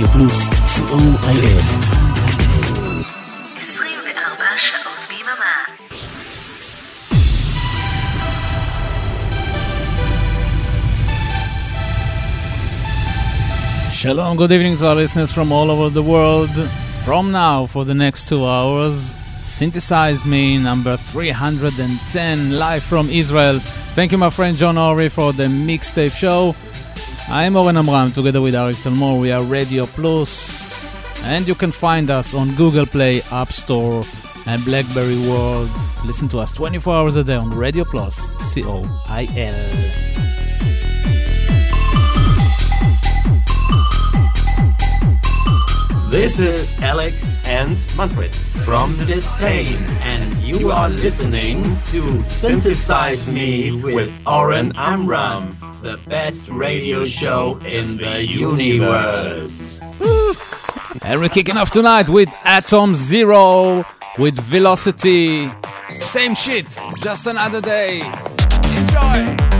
רדיו פלוס, co.il. 24 שעות ביממה. Shalom, good evening to our listeners from all over the world. From now, for the next two hours, Synthesize Me, number 310, live from Israel. Thank you, my friend John Ori, for the mixtape show. I am Oren Amram, together with Arik Talmor. We are Radio Plus, and you can find us on Google Play, App Store, and Blackberry World. Listen to us 24 hours a day on Radio Plus, C O I L. This is Alex and Manfred from Disdain, and you are listening to Synthesize Me with Oren Amram, the best radio show in the universe. And we're kicking off tonight with Atomzero, with Velocity. Same shit, just another day. Enjoy!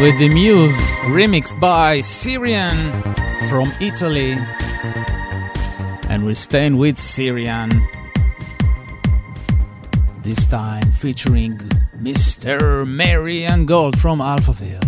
With the Muse remixed by Syrian from Italy. And we're staying with Syrian. This time featuring Mr. Marian Gold from Alphaville.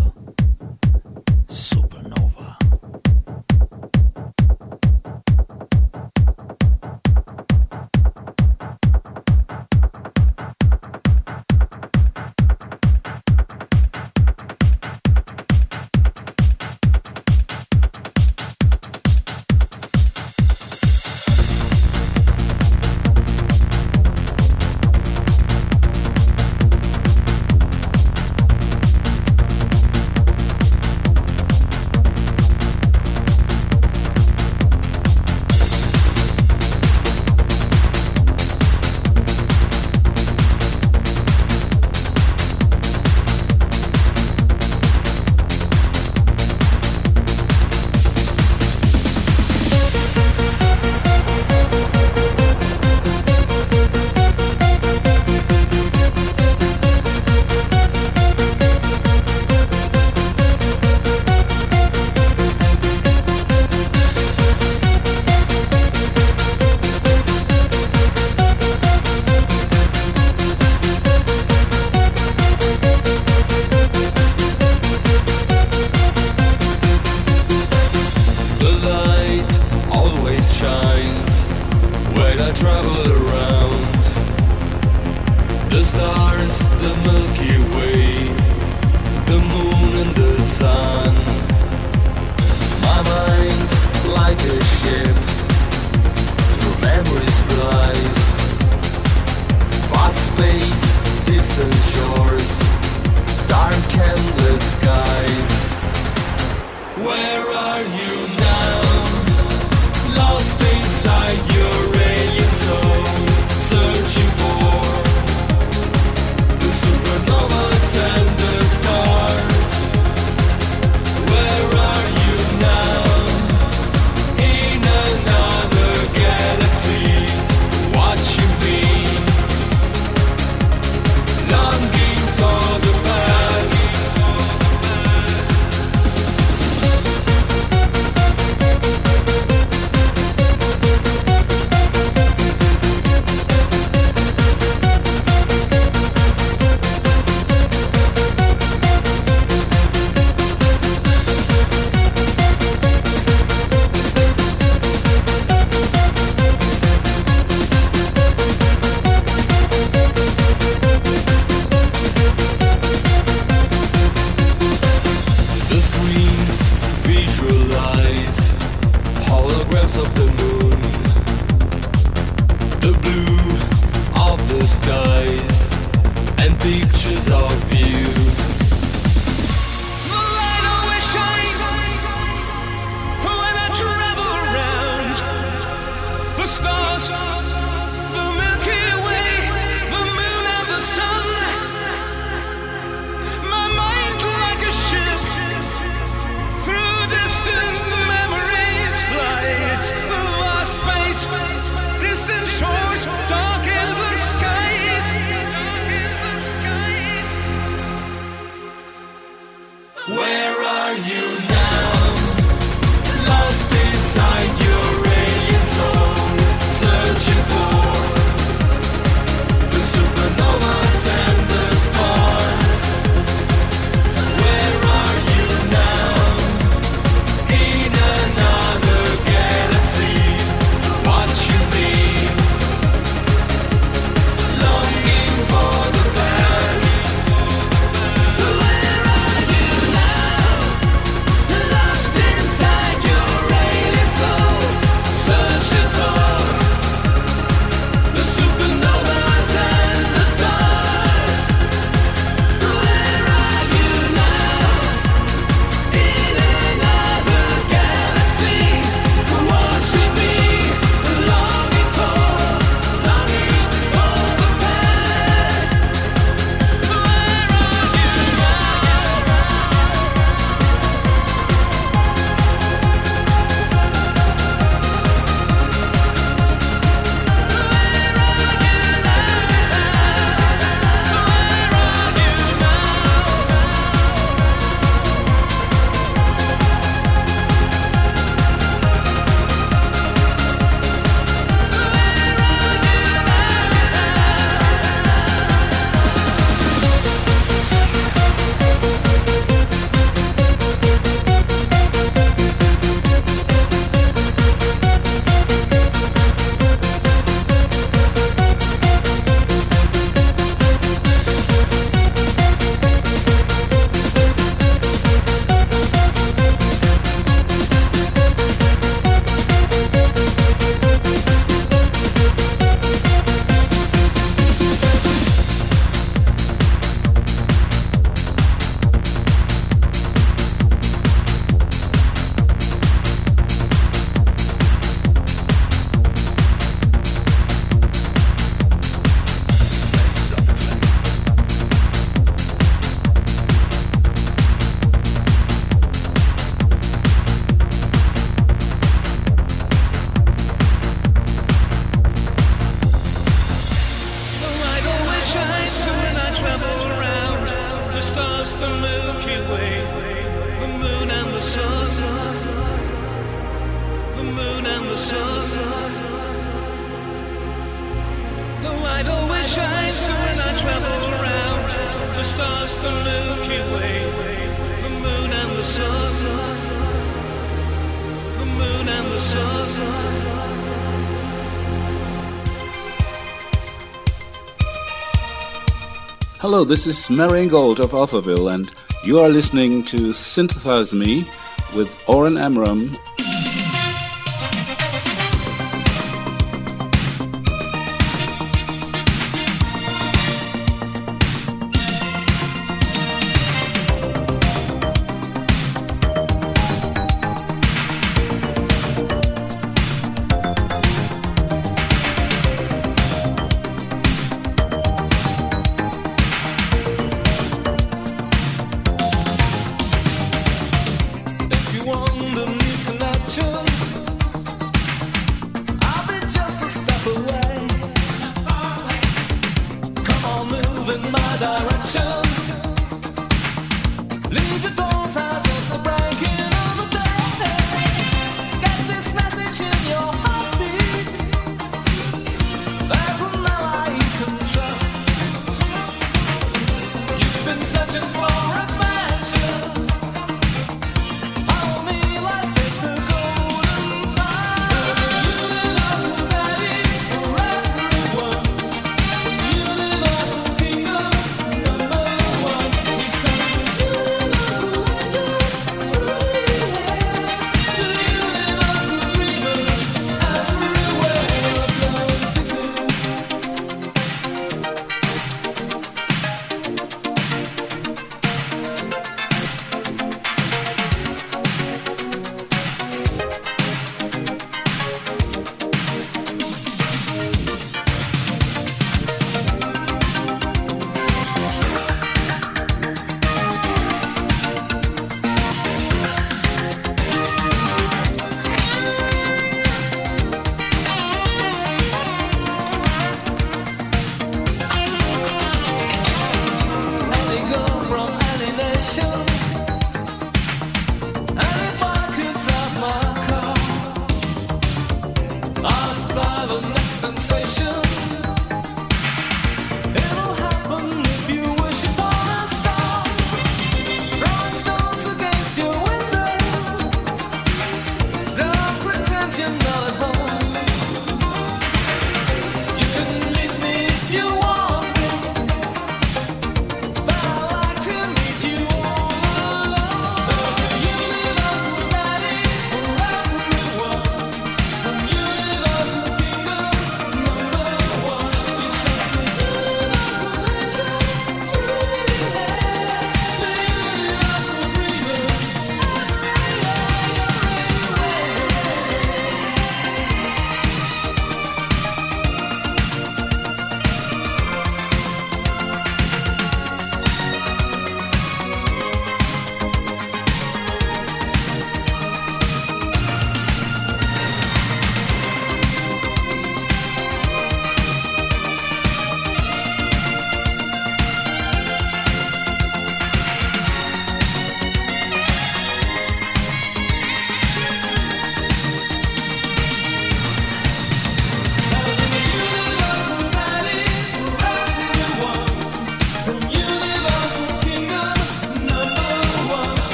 this is Marian Gold of Alphaville, and you are listening to Synthesize Me with Oren Amram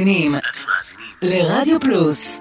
מאזינים לרדיו פלוס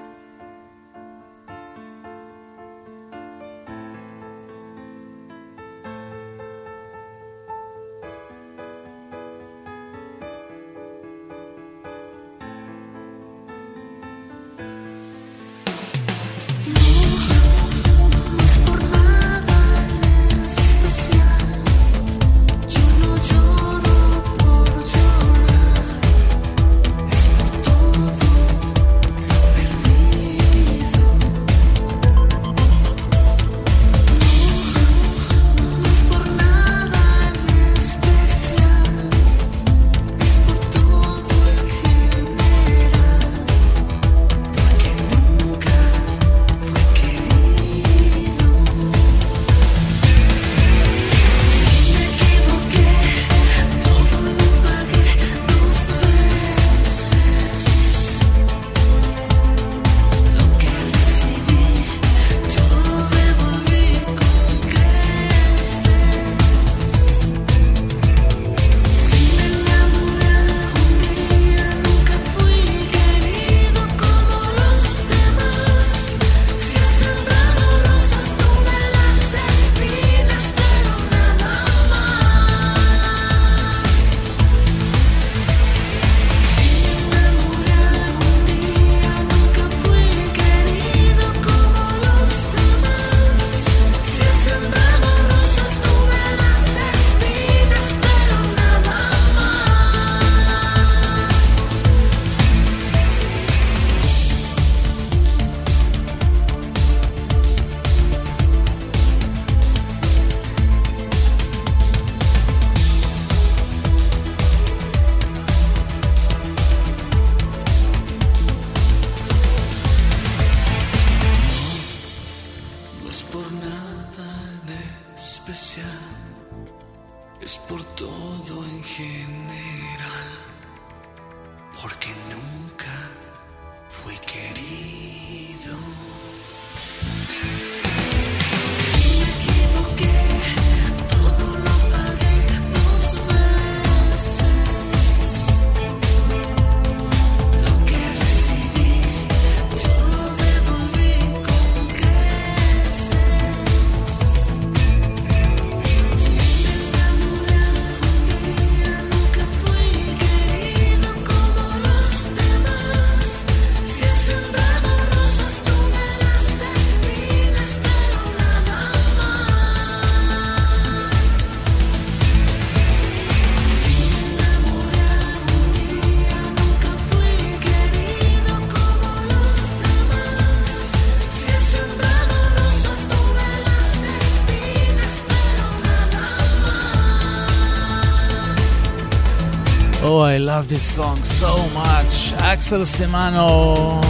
love this song so much. Axel Sámano,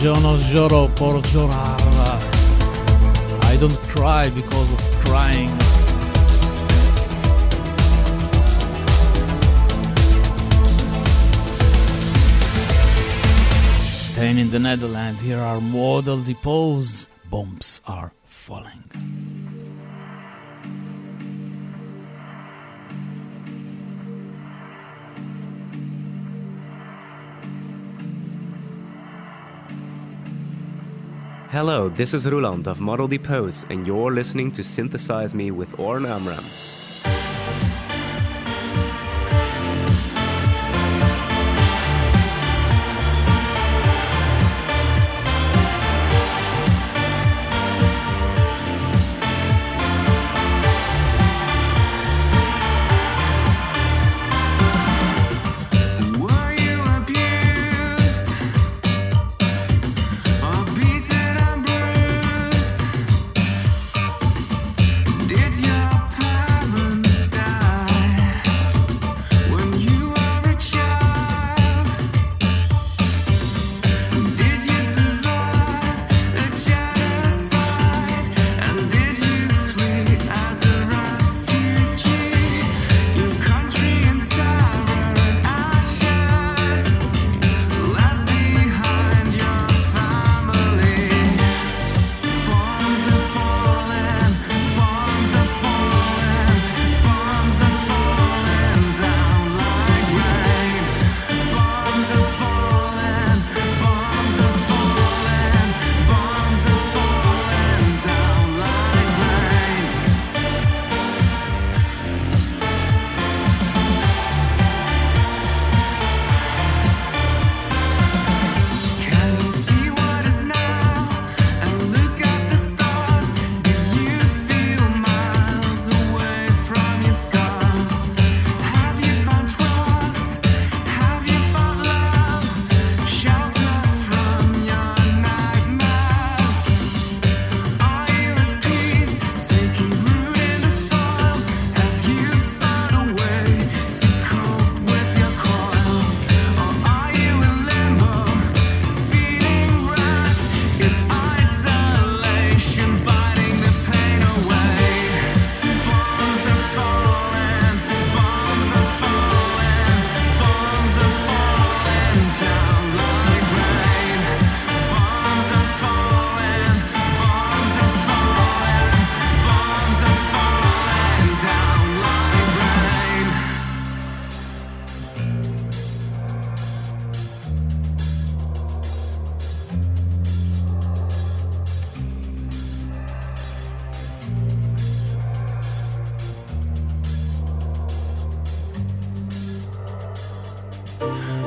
Jono Joro por llorar. I don't cry because of crying. Staying in the Netherlands, here are Model Depose. Hello, this is Roland of Model Depose, and you're listening to Synthesize Me with Oren Amram.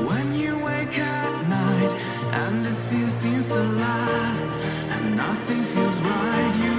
When you wake at night and this fear seems to last and nothing feels right,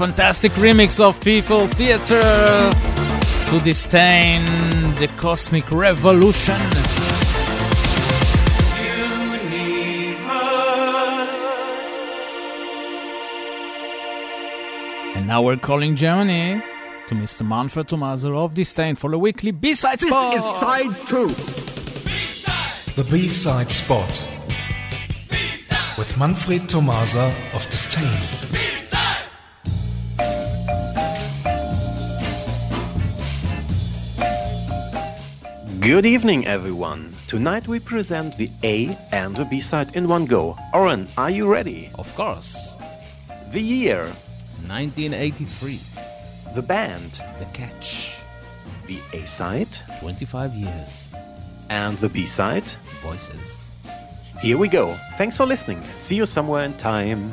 fantastic remix of People Theater to disdain the cosmic revolution. And now we're calling Germany to Mr. Manfred Thomaser of Disdain for the weekly B-side spot. This is side two. The B-side spot. With Manfred Thomaser of Disdain. Good evening, everyone. Tonight we present the A and the B side in one go. Oren, are you ready? Of course. The year, 1983. the band, The Catch. the A side, 25 years. and the B side. Voices. Here we go. Thanks for listening. See you somewhere in time.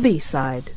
B-side.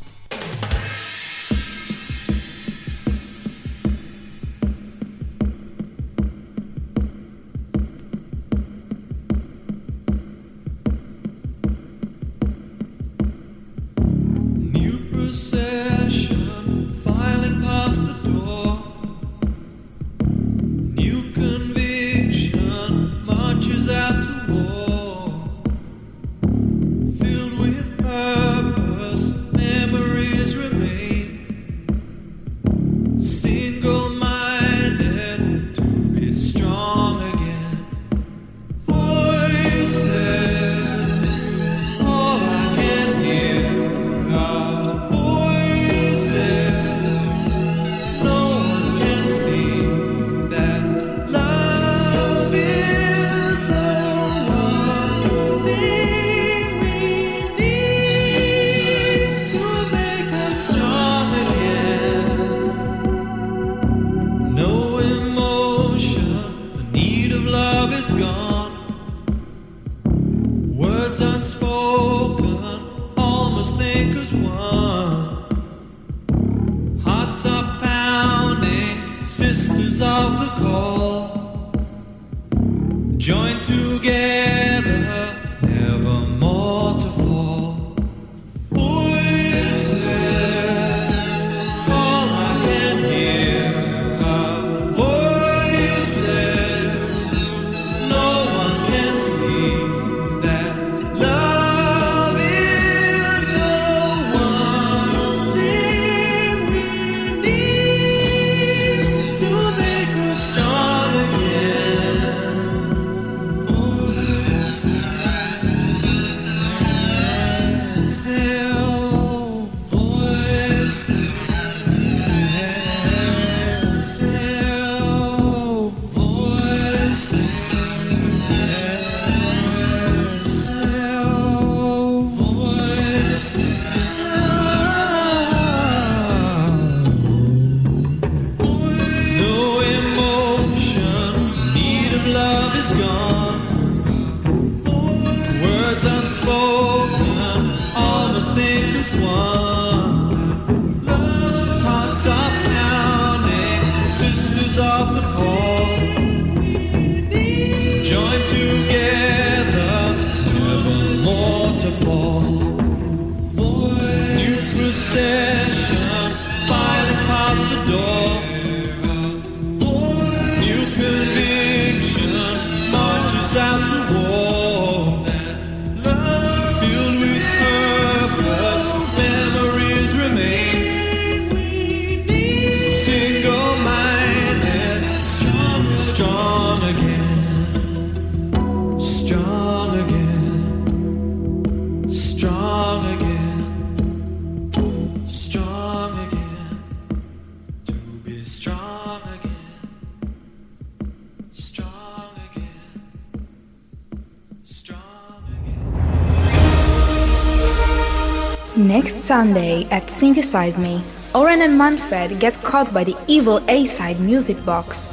Sunday at Synthesize Me, Oren and Manfred get caught by the evil A-side music box.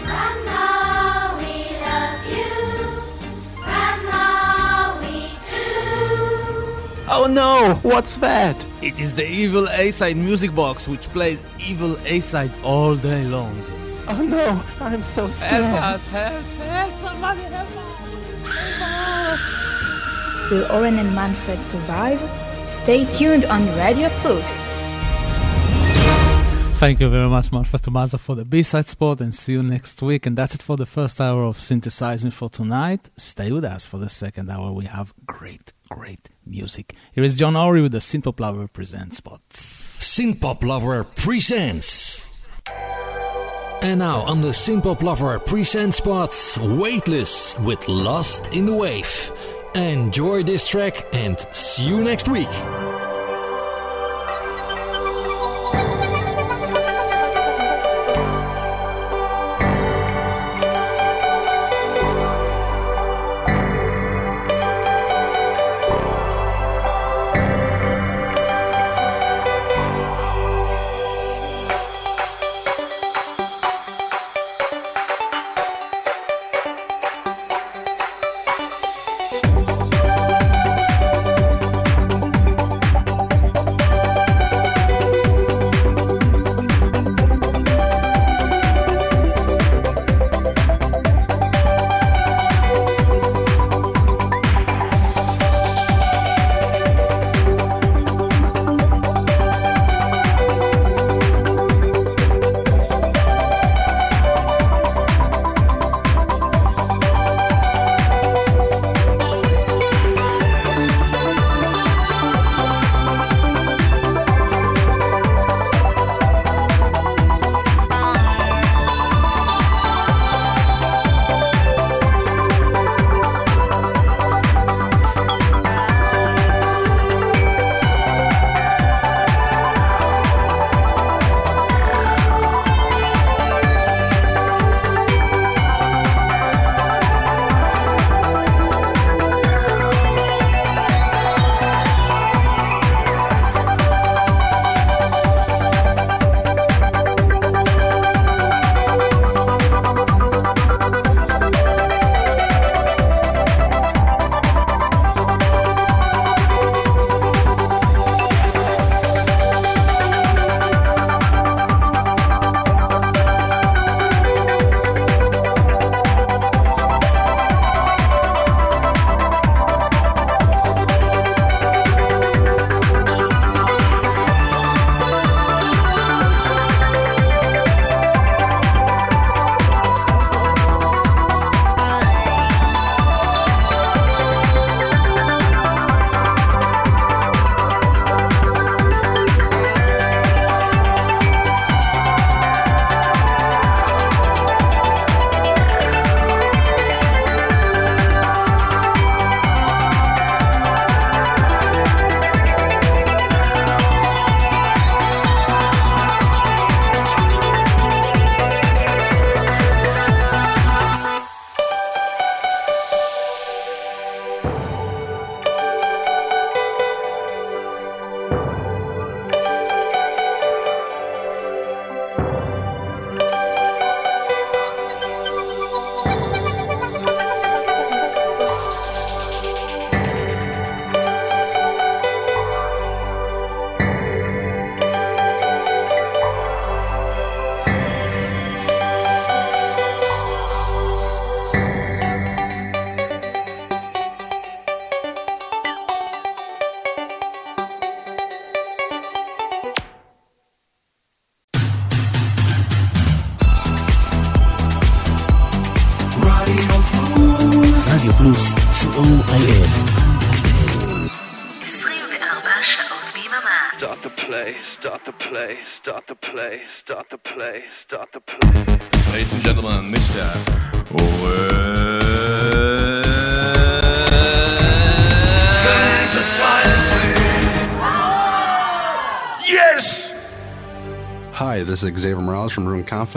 And now we love you. And we too. Oh no, what's that? It is the evil A-side music box which plays evil A-sides all day long. Oh no, I'm so scared. Help us, help, help, somebody help us. Help us. Will Oren and Manfred survive? Stay tuned on Radio Plus. Thank you very much, Marfa Thomaser, for the B-side spot, and see you next week. And that's it for the first hour of Synthesize Me for tonight. Stay with us for the second hour. We have great, great music. Here is John Ory with the Synthpop Lover Presents spots. Synthpop Lover Presents. And now on the Synthpop Lover Presents spots, Weightless with Lost in the Wave. Enjoy this track and see you next week.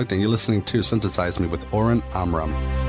Project, and you're listening to Synthesize Me with Oren Amram.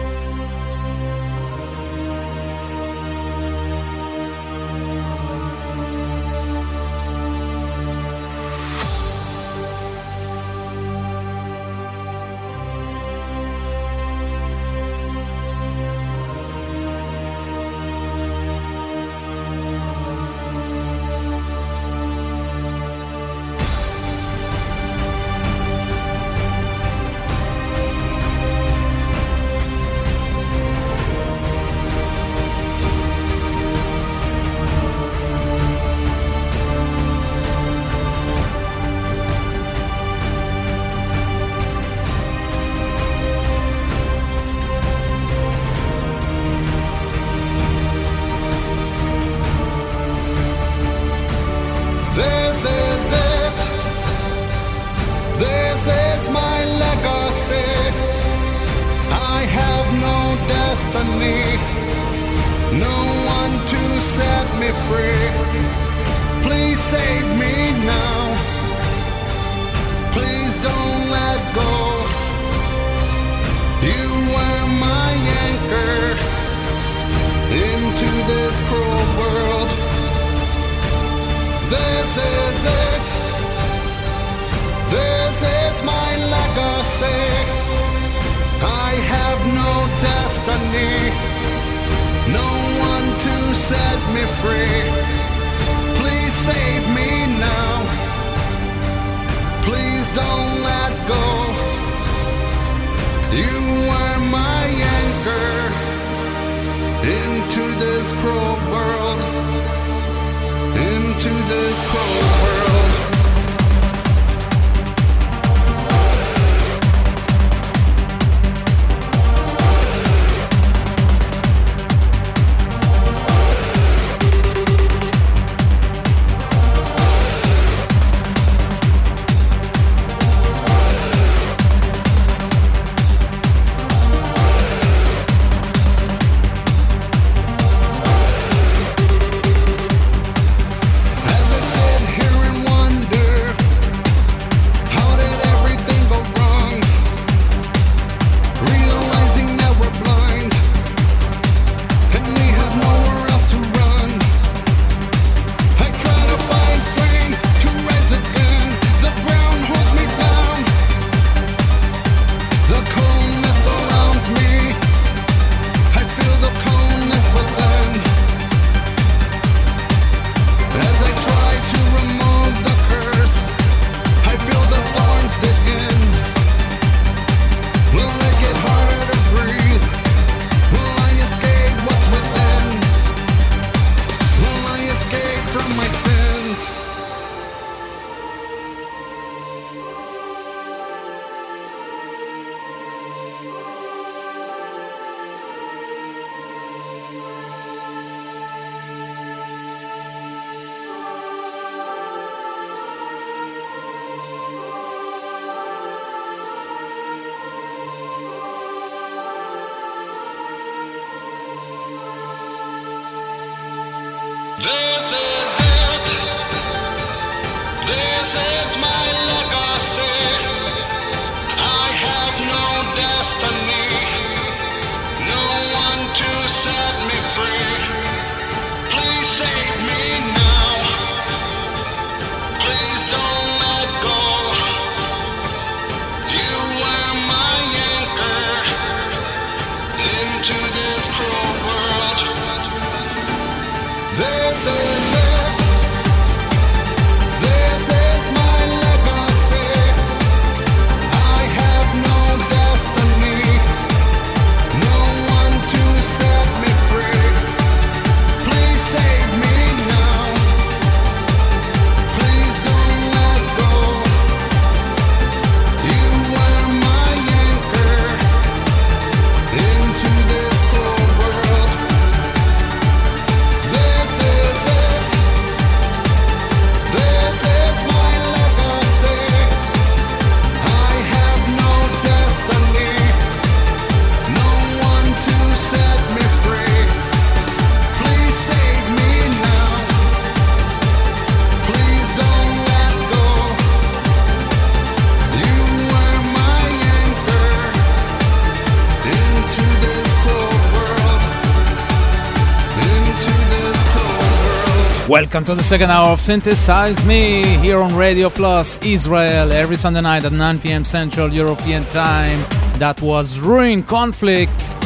Welcome to the second hour of Synthesize Me here on Radio Plus Israel every Sunday night at 9 p.m. Central European Time. That was Ruin Conflict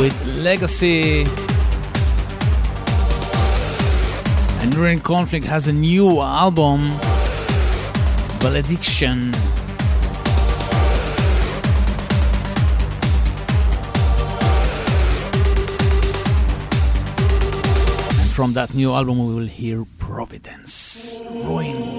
with Legacy. And Ruin Conflict has a new album, Valediction. From that new album, we will hear Providence, Ruin,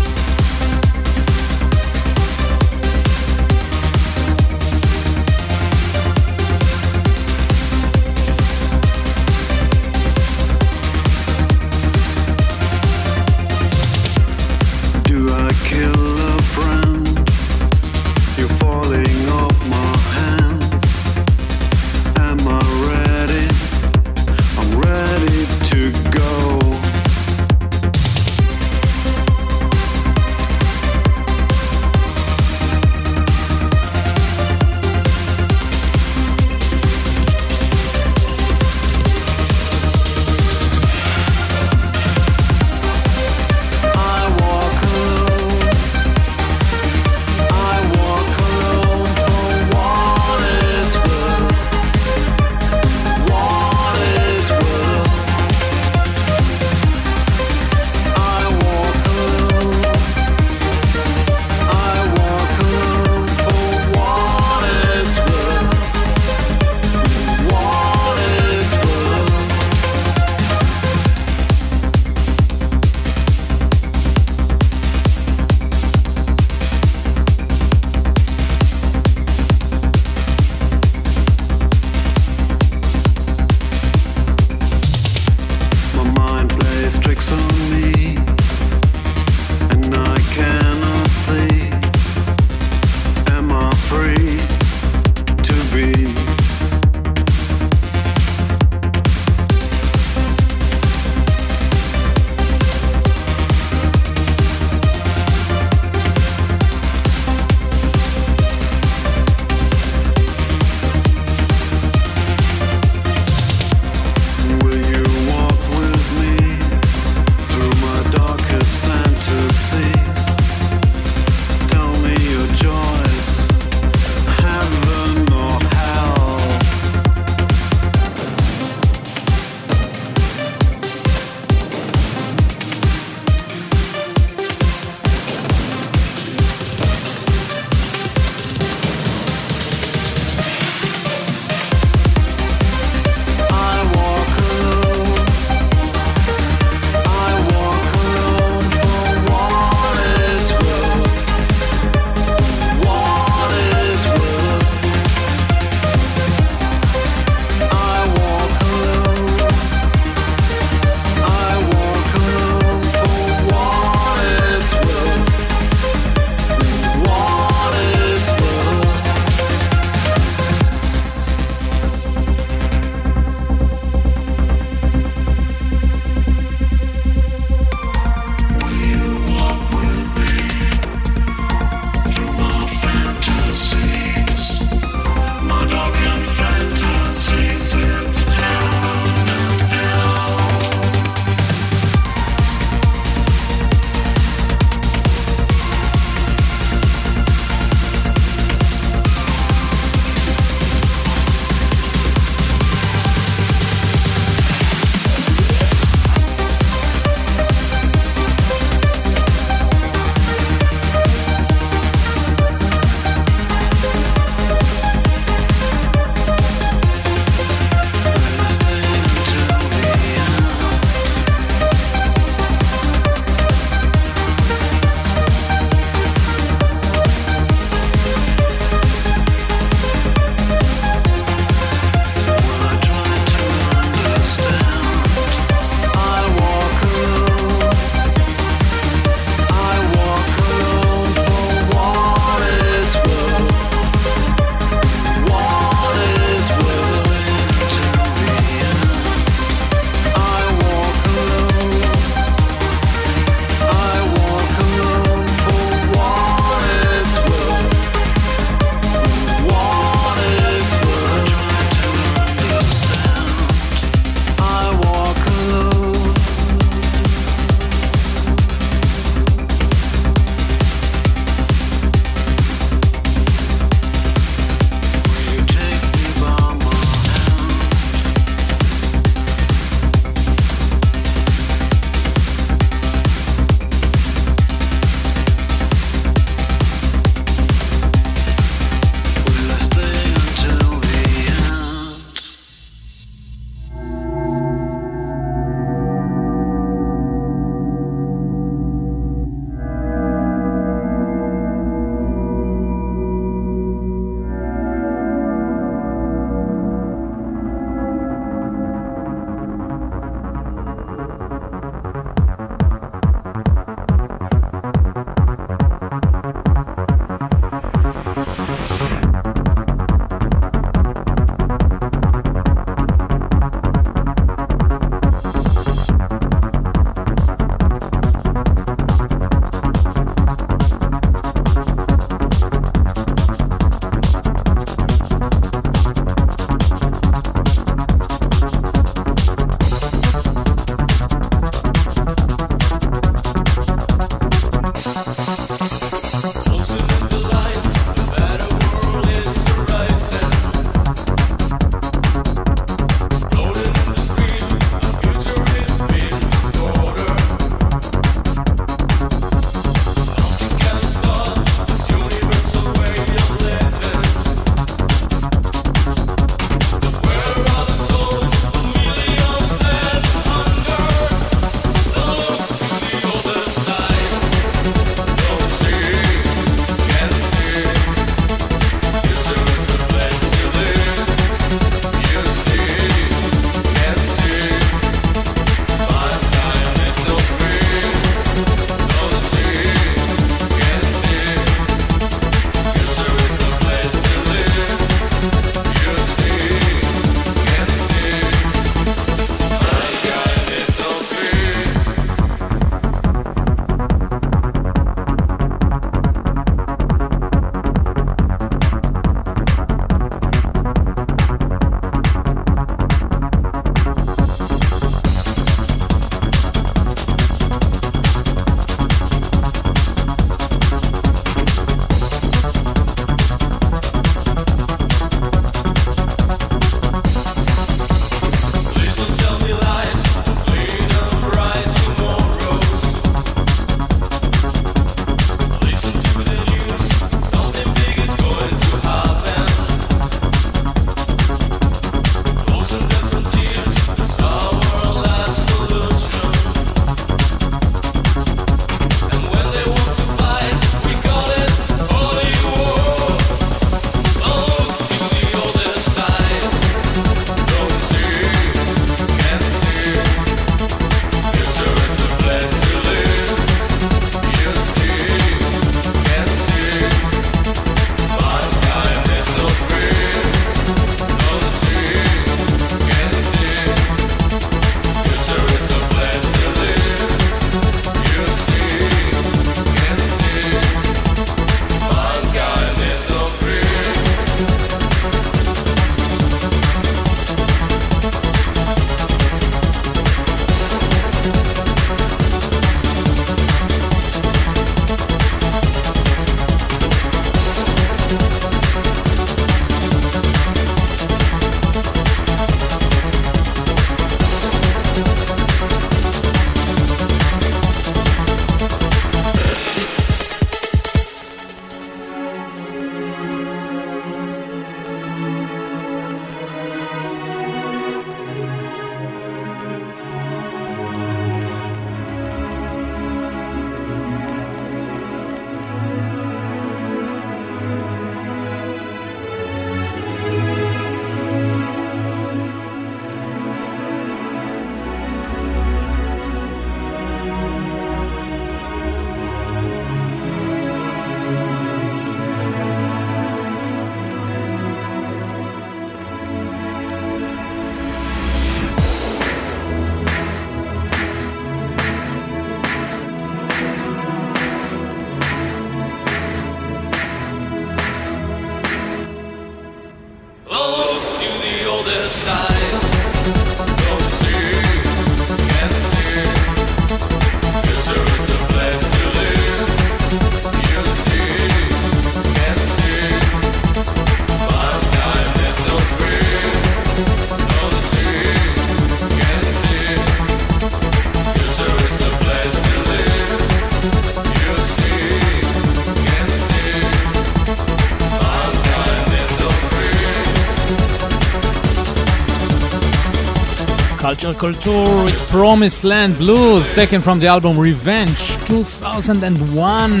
Culture Culture with Promised Land Blues, taken from the album Revenge 2001,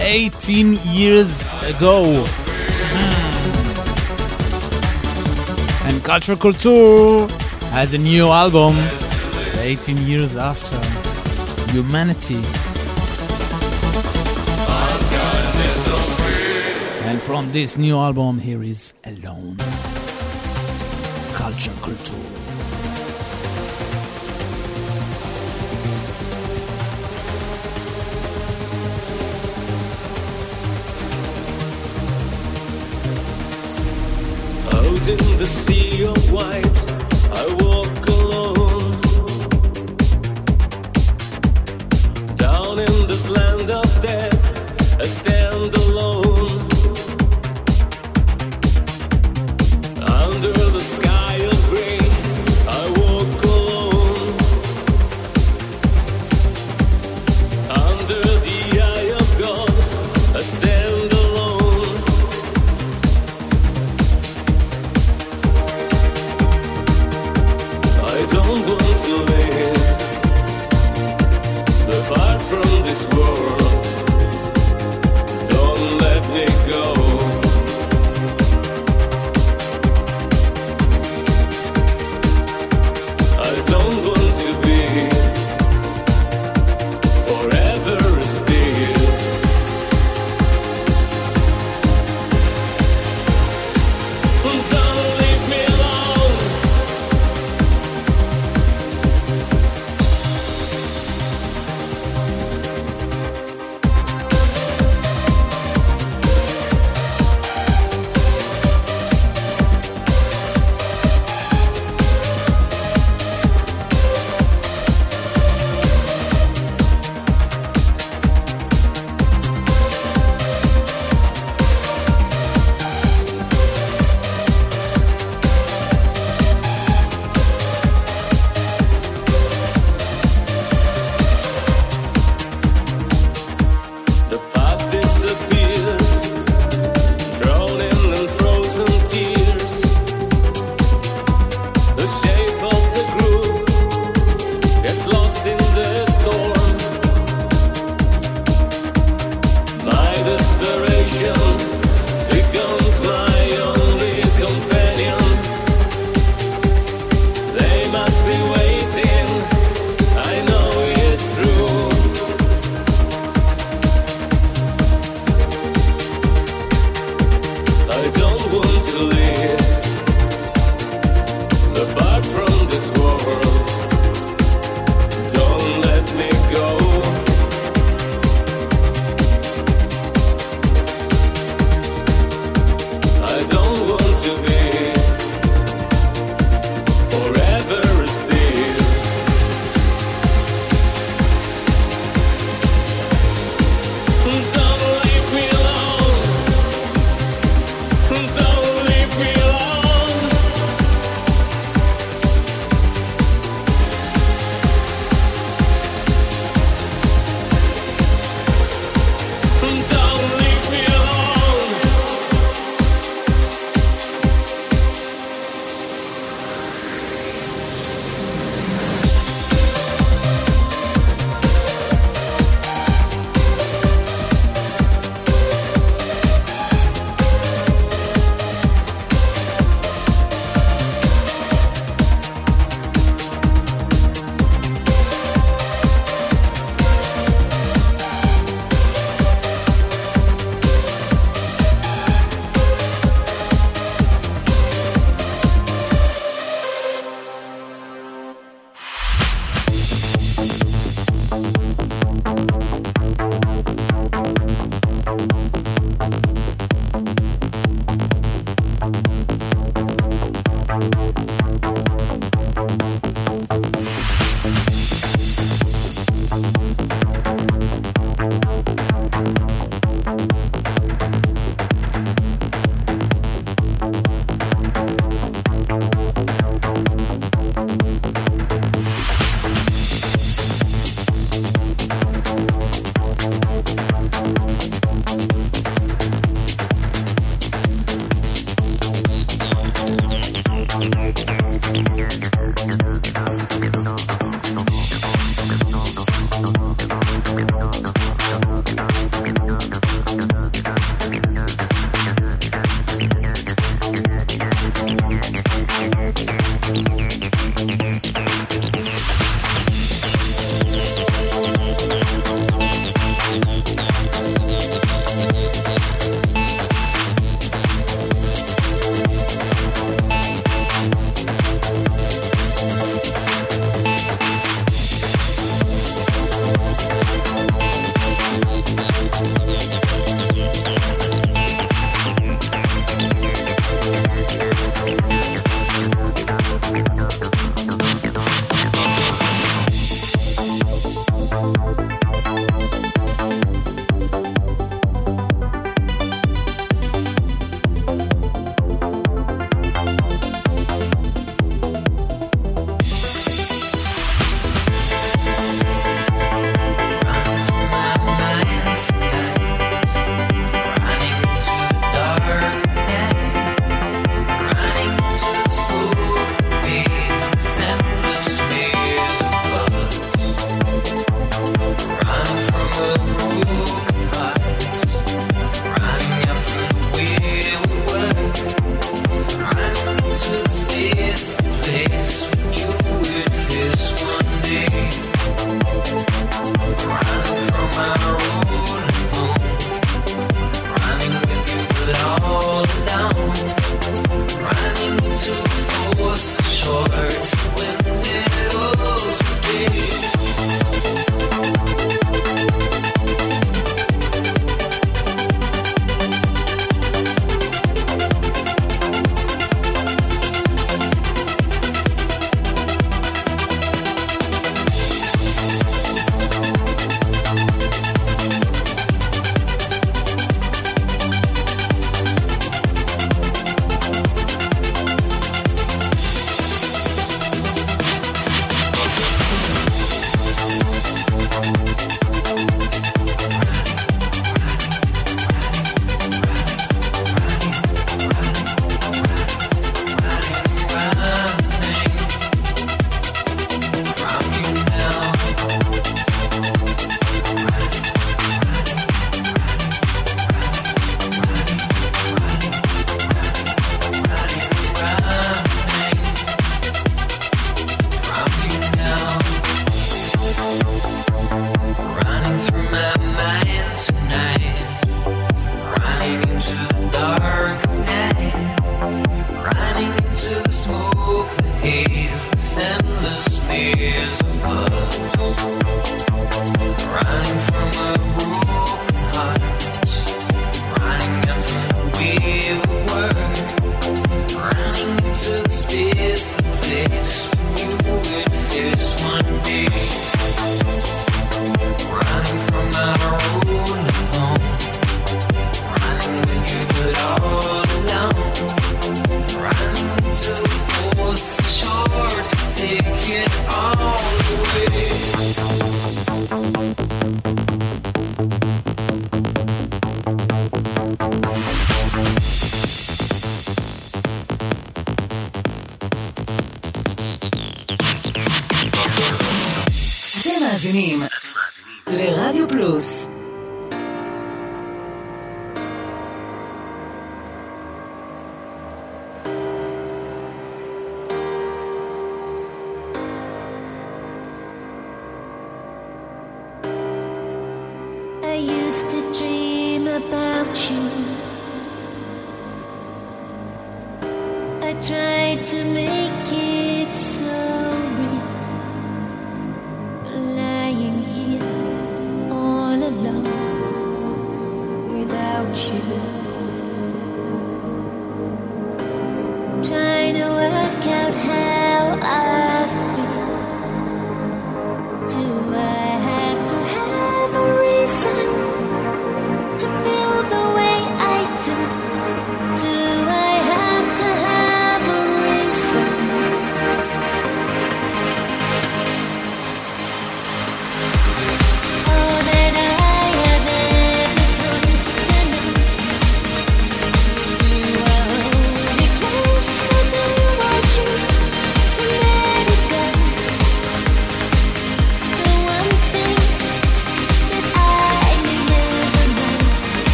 18 years ago. Hmm. And Culture Culture has a new album 18 years after Humanity. And from this new album, here is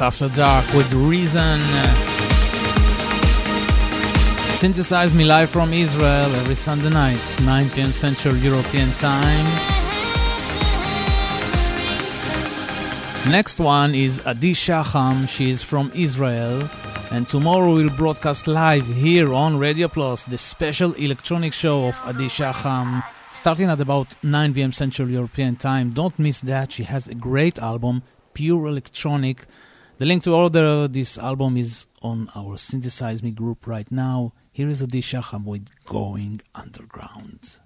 After Dark with Reason. Synthesize Me live from Israel every Sunday night, 9 pm Central European Time. Next one is Adi Shacham. She is from Israel. And tomorrow we'll broadcast live here on Radio Plus the special electronic show of Adi Shacham starting at about 9 pm Central European Time. Don't miss that. She has a great album, pure electronic. The link to order this album is on our Synthesize Me group right now. Here is Adi Shacham with Going Underground.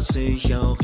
Was ich auch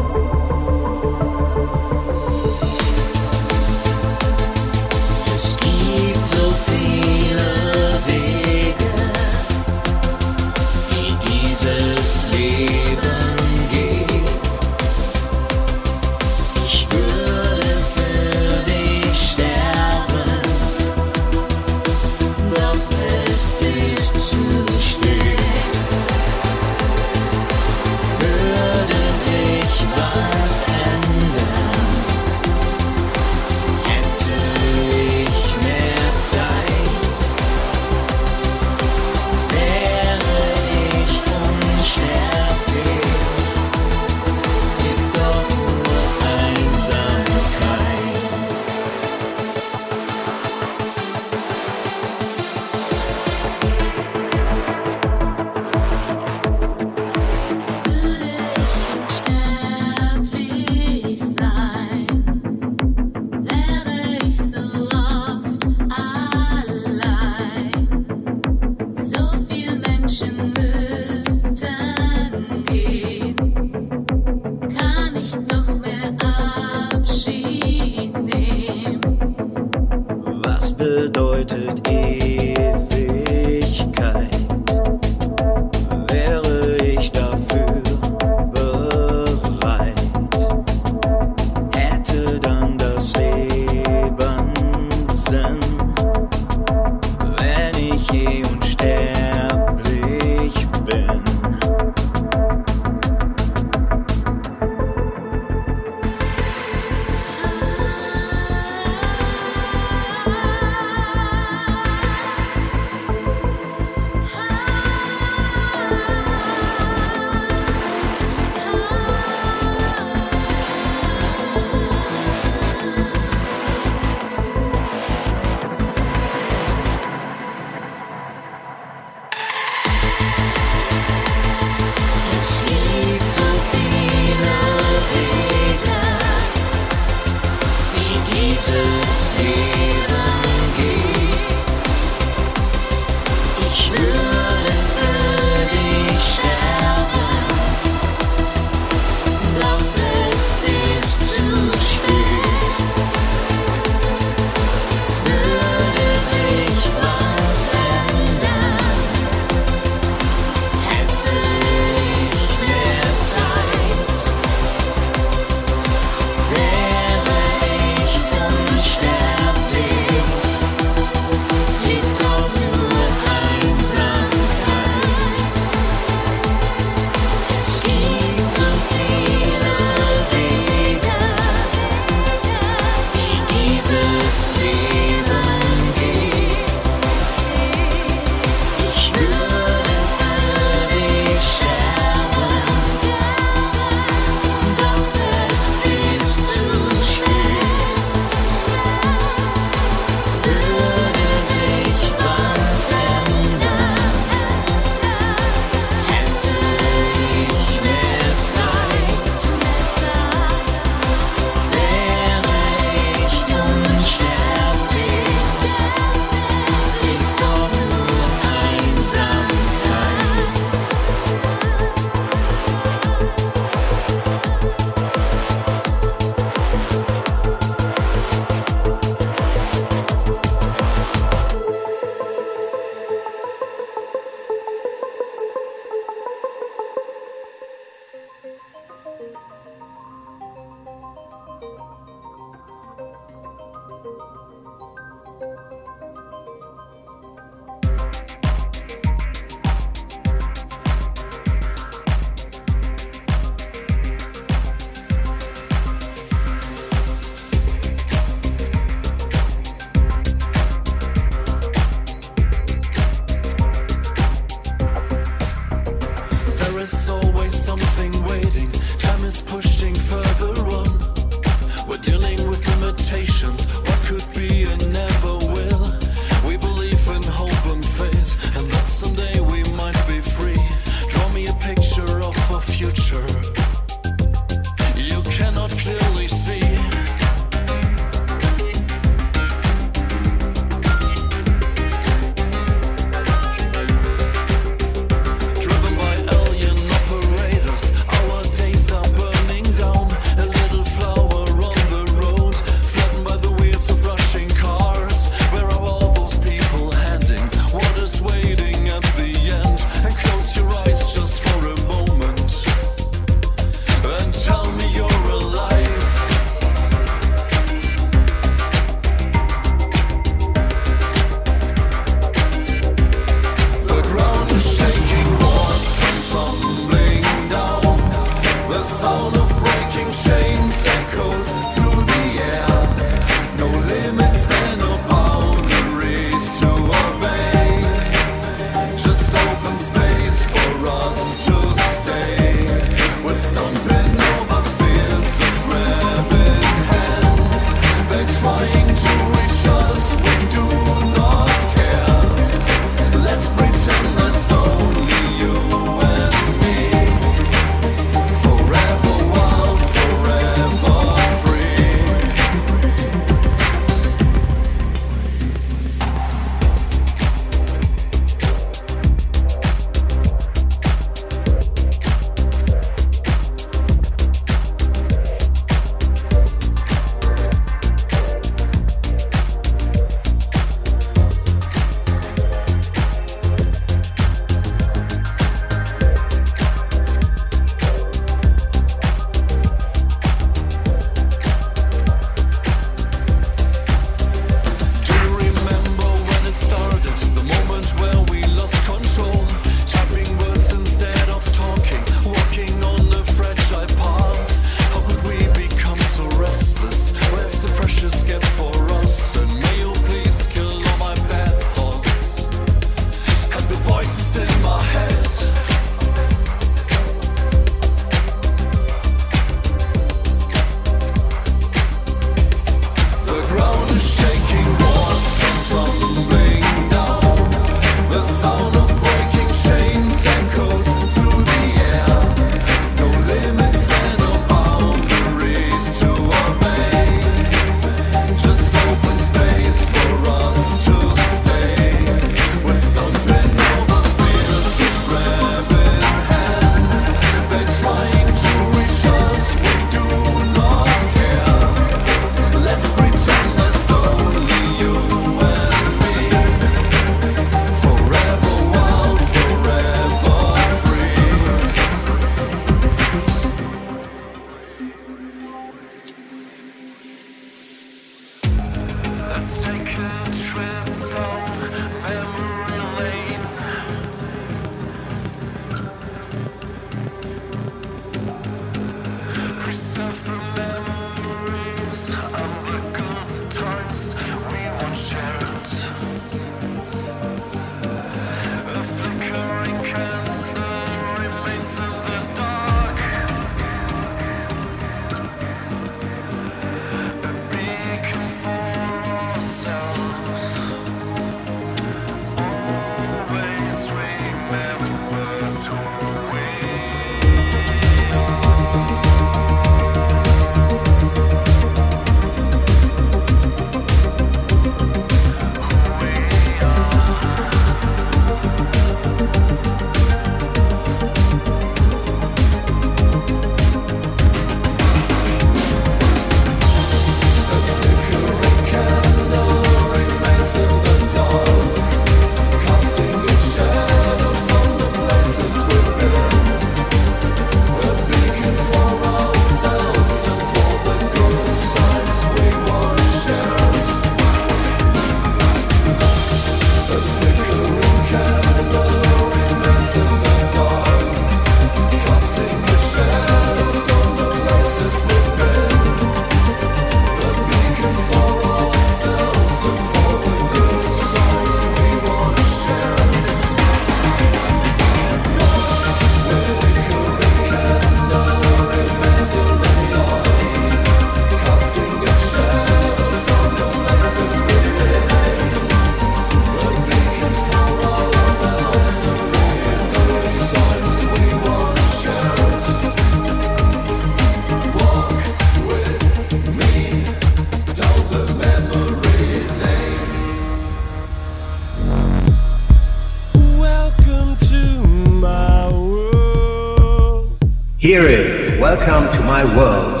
Dearest, welcome to my world.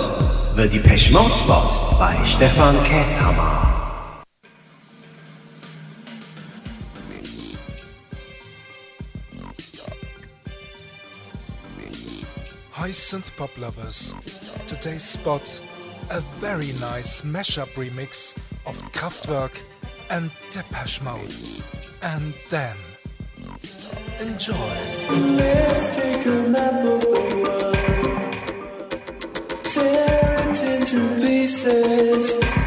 The Depeche Mode Spot by Stefan Kesshammer. Hi synth pop lovers. Today's spot a very nice mashup remix of Kraftwerk and Depeche Mode. And then Enjoy. Let's take a map of the world, tear it into pieces.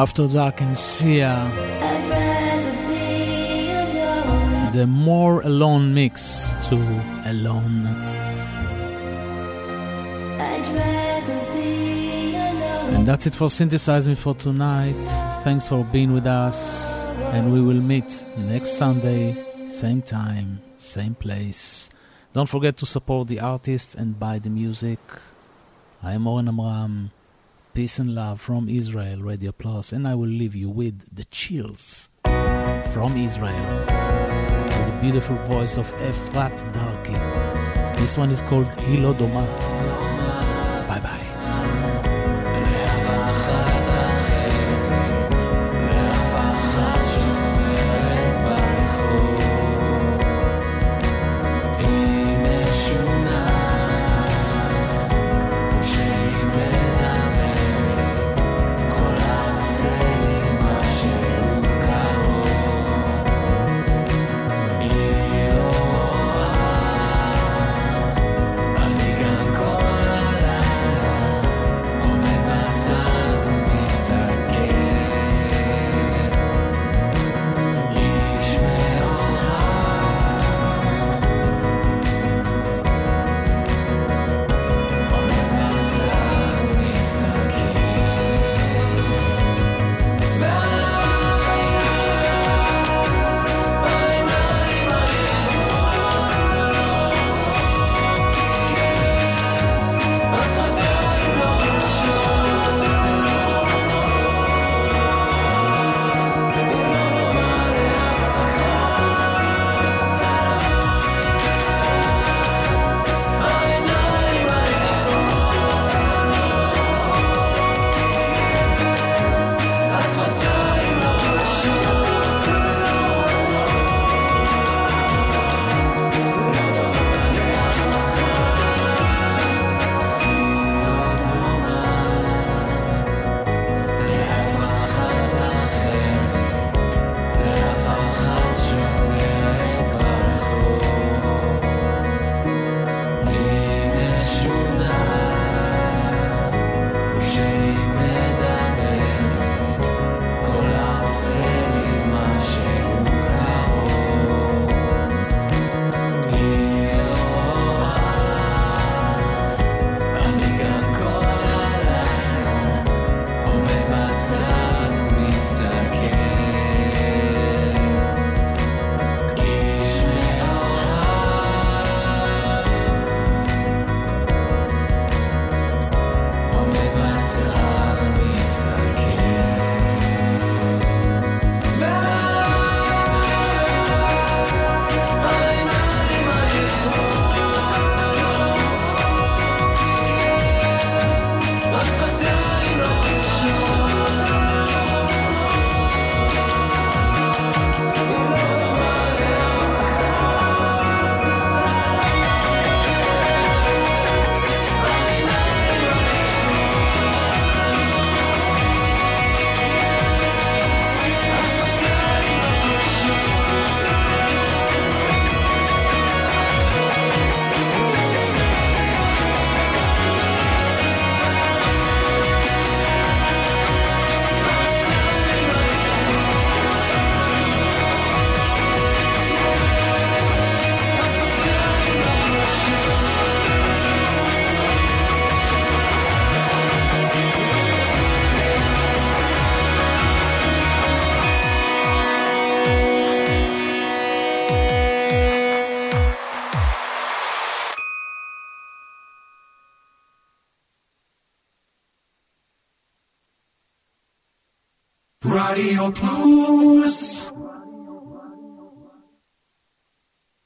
After Dark and Sia, uh, I'd rather be alone. the More Alone mix to Alone. I'd rather be alone. And that's it for Synthesize Me for tonight. Thanks for being with us. And we will meet next Sunday, same time, same place. Don't forget to support the artist and buy the music. I am Oren Amram. Peace and love from Israel Radio Plus, and I will leave you with the chills from Israel with the beautiful voice of Efrat Darki. This one is called Hilodoma.